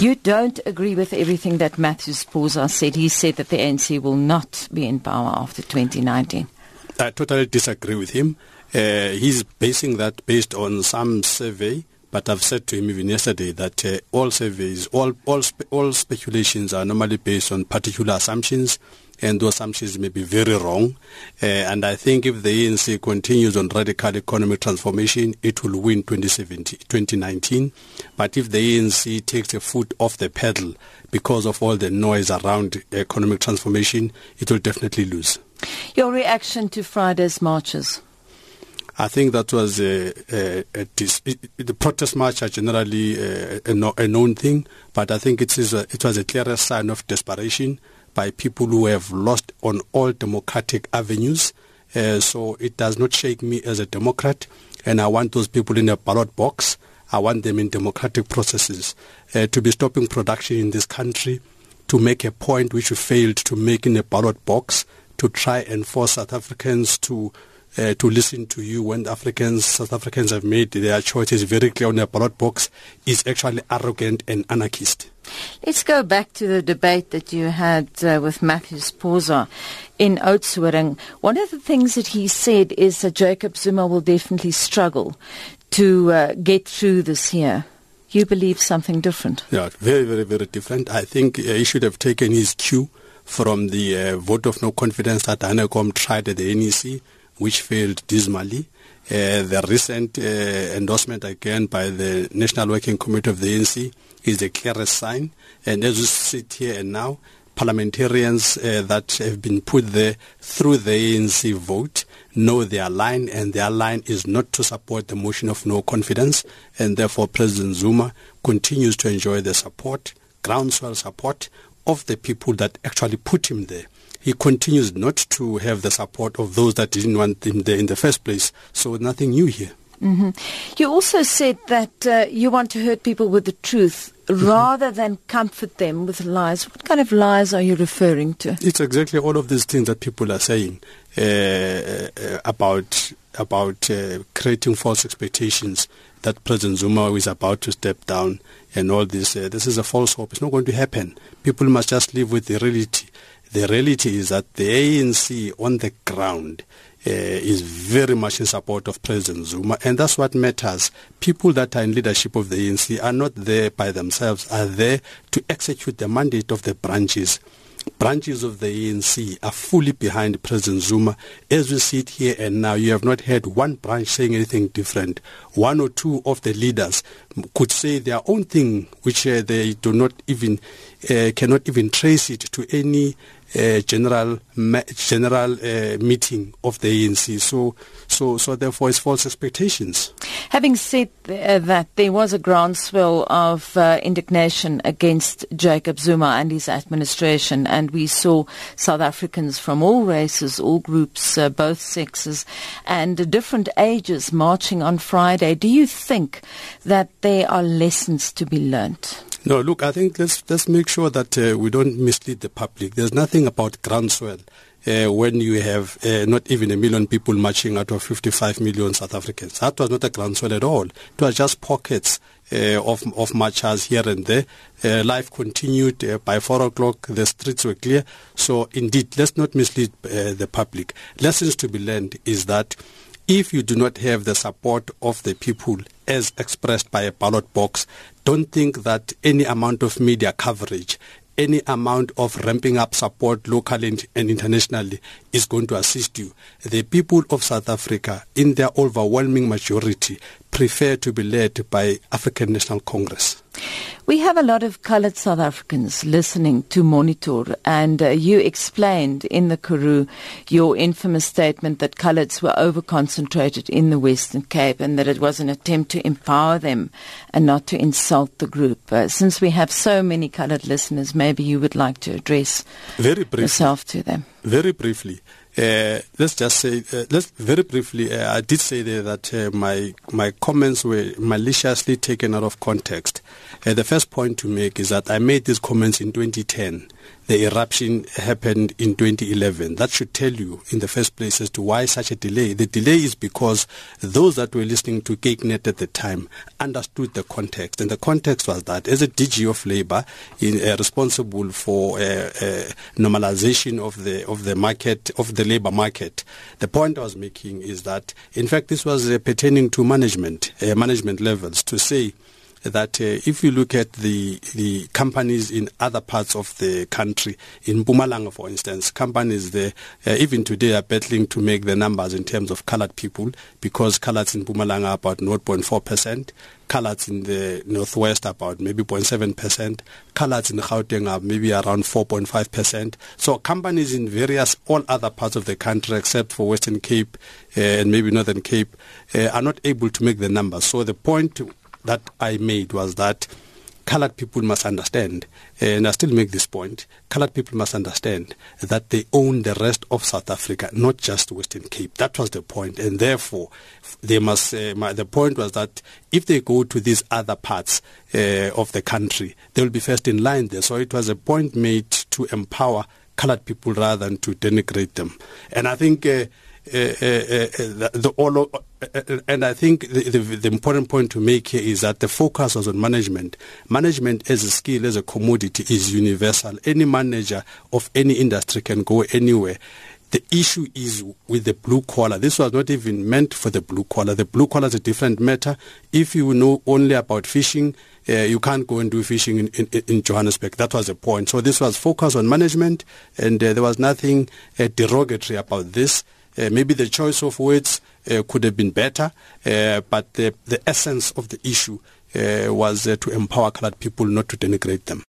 you don't agree with everything that Matthew Phosa said. He said that the ANC will not be in power after 2019. I totally disagree with him. Uh, he's basing that based on some survey, but I've said to him even yesterday that uh, all surveys, all all spe- all speculations are normally based on particular assumptions and those assumptions may be very wrong. Uh, and I think if the ANC continues on radical economic transformation, it will win 2019. But if the ANC takes a foot off the pedal because of all the noise around economic transformation, it will definitely lose. Your reaction to Friday's marches? I think that was a, a, a dis- the protest march are generally a, a, known thing, but I think it is it was a clear sign of desperation by people who have lost on all democratic avenues. Uh, so it does not shake me as a Democrat, and I want those people in a ballot box. I want them in democratic processes uh, to be stopping production in this country, to make a point which we failed to make in a ballot box, to try and force South Africans to uh, to listen to you when the Africans, South Africans have made their choices very clear on their ballot box is actually arrogant and anarchist. Let's go back to the debate that you had uh, with Matthew Phosa in Oudtshoorn. One of the things that he said is that Jacob Zuma will definitely struggle to uh, get through this year. You believe something different? Yeah, very, very, very different. I think uh, he should have taken his cue from the uh, vote of no confidence that Hanekom tried at the NEC, which failed dismally. Uh, the recent uh, endorsement again by the National Working Committee of the ANC is the clearest sign. And as we sit here and now, parliamentarians uh, that have been put there through the ANC vote know their line, and their line is not to support the motion of no confidence. And therefore, President Zuma continues to enjoy the support, groundswell support of the people that actually put him there he continues not to have the support of those that didn't want him there in the first place. So nothing new here. Mm-hmm. You also said that uh, you want to hurt people with the truth mm-hmm. rather than comfort them with lies. What kind of lies are you referring to? It's exactly all of these things that people are saying uh, uh, about about uh, creating false expectations that President Zuma is about to step down and all this. Uh, this is a false hope. It's not going to happen. People must just live with the reality. The reality is that the ANC on the ground uh, is very much in support of President Zuma, and that's what matters. People that are in leadership of the ANC are not there by themselves, are there to execute the mandate of the branches. Branches of the ANC are fully behind President Zuma. As we sit here and now, you have not heard one branch saying anything different. One or two of the leaders could say their own thing, which uh, they do not even uh, cannot even trace it to any uh, general general uh, meeting of the ANC. So, so, so therefore, it's false expectations. Having said uh, that, there was a groundswell of uh, indignation against Jacob Zuma and his administration, and we saw South Africans from all races, all groups, uh, both sexes, and different ages marching on Friday. Do you think that there are lessons to be learnt? No, look, I think let's let's make sure that uh, we don't mislead the public. There's nothing about groundswell uh, when you have uh, not even a million people marching out of 55 million South Africans. That was not a groundswell at all. It was just pockets uh, of of marchers here and there. Uh, life continued uh, by four o'clock. The streets were clear. So indeed, let's not mislead uh, the public. Lessons to be learned is that if you do not have the support of the people as expressed by a ballot box, don't think that any amount of media coverage, any amount of ramping up support locally and internationally is going to assist you. The people of South Africa, in their overwhelming majority, prefer to be led by African National Congress. We have a lot of coloured South Africans listening to Monitor, and uh, you explained in the Karoo your infamous statement that coloureds were over-concentrated in the Western Cape and that it was an attempt to empower them and not to insult the group. Uh, since we have so many coloured listeners, maybe you would like to address very briefly, yourself to them. Very briefly. Uh, let's just say, uh, let's very briefly. Uh, I did say there that uh, my my comments were maliciously taken out of context. Uh, the first point to make is that I made these comments in 2010 the eruption happened in 2011. That should tell you in the first place as to why such a delay. The delay is because those that were listening to KykNET at the time understood the context. And the context was that as a DG of Labour in, uh, responsible for uh, uh, normalization of the, of the market, of the labour market, the point I was making is that in fact this was uh, pertaining to management, uh, management levels to say that uh, if you look at the the companies in other parts of the country, in Mpumalanga, for instance, companies there, uh, even today are battling to make the numbers in terms of colored people because coloreds in Mpumalanga are about 0.4 percent, coloreds in the northwest about maybe 0.7 percent, coloreds in Gauteng are maybe around 4.5 percent. So companies in various all other parts of the country, except for Western Cape uh, and maybe Northern Cape, uh, are not able to make the numbers. So the point that I made was that colored people must understand, and I still make this point, colored people must understand that they own the rest of South Africa, not just Western Cape. That was the point, and therefore, they must. Uh, my, the point was that if they go to these other parts uh, of the country, they will be first in line there. So it was a point made to empower colored people rather than to denigrate them, and I think. Uh, the, all, and I think the, the, the, important point to make here is that the focus was on management. Management as a skill, as a commodity, is universal. Any manager of any industry can go anywhere. The issue is with the blue collar. This was not even meant for the blue collar. The blue collar is a different matter. If you know only about fishing, uh, you can't go and do fishing in, in, in, Johannesburg. That was the point. So this was focused on management, and uh, there was nothing uh, derogatory about this. Uh, maybe the choice of words uh, could have been better, uh, but the, the essence of the issue uh, was uh, to empower colored people, not to denigrate them.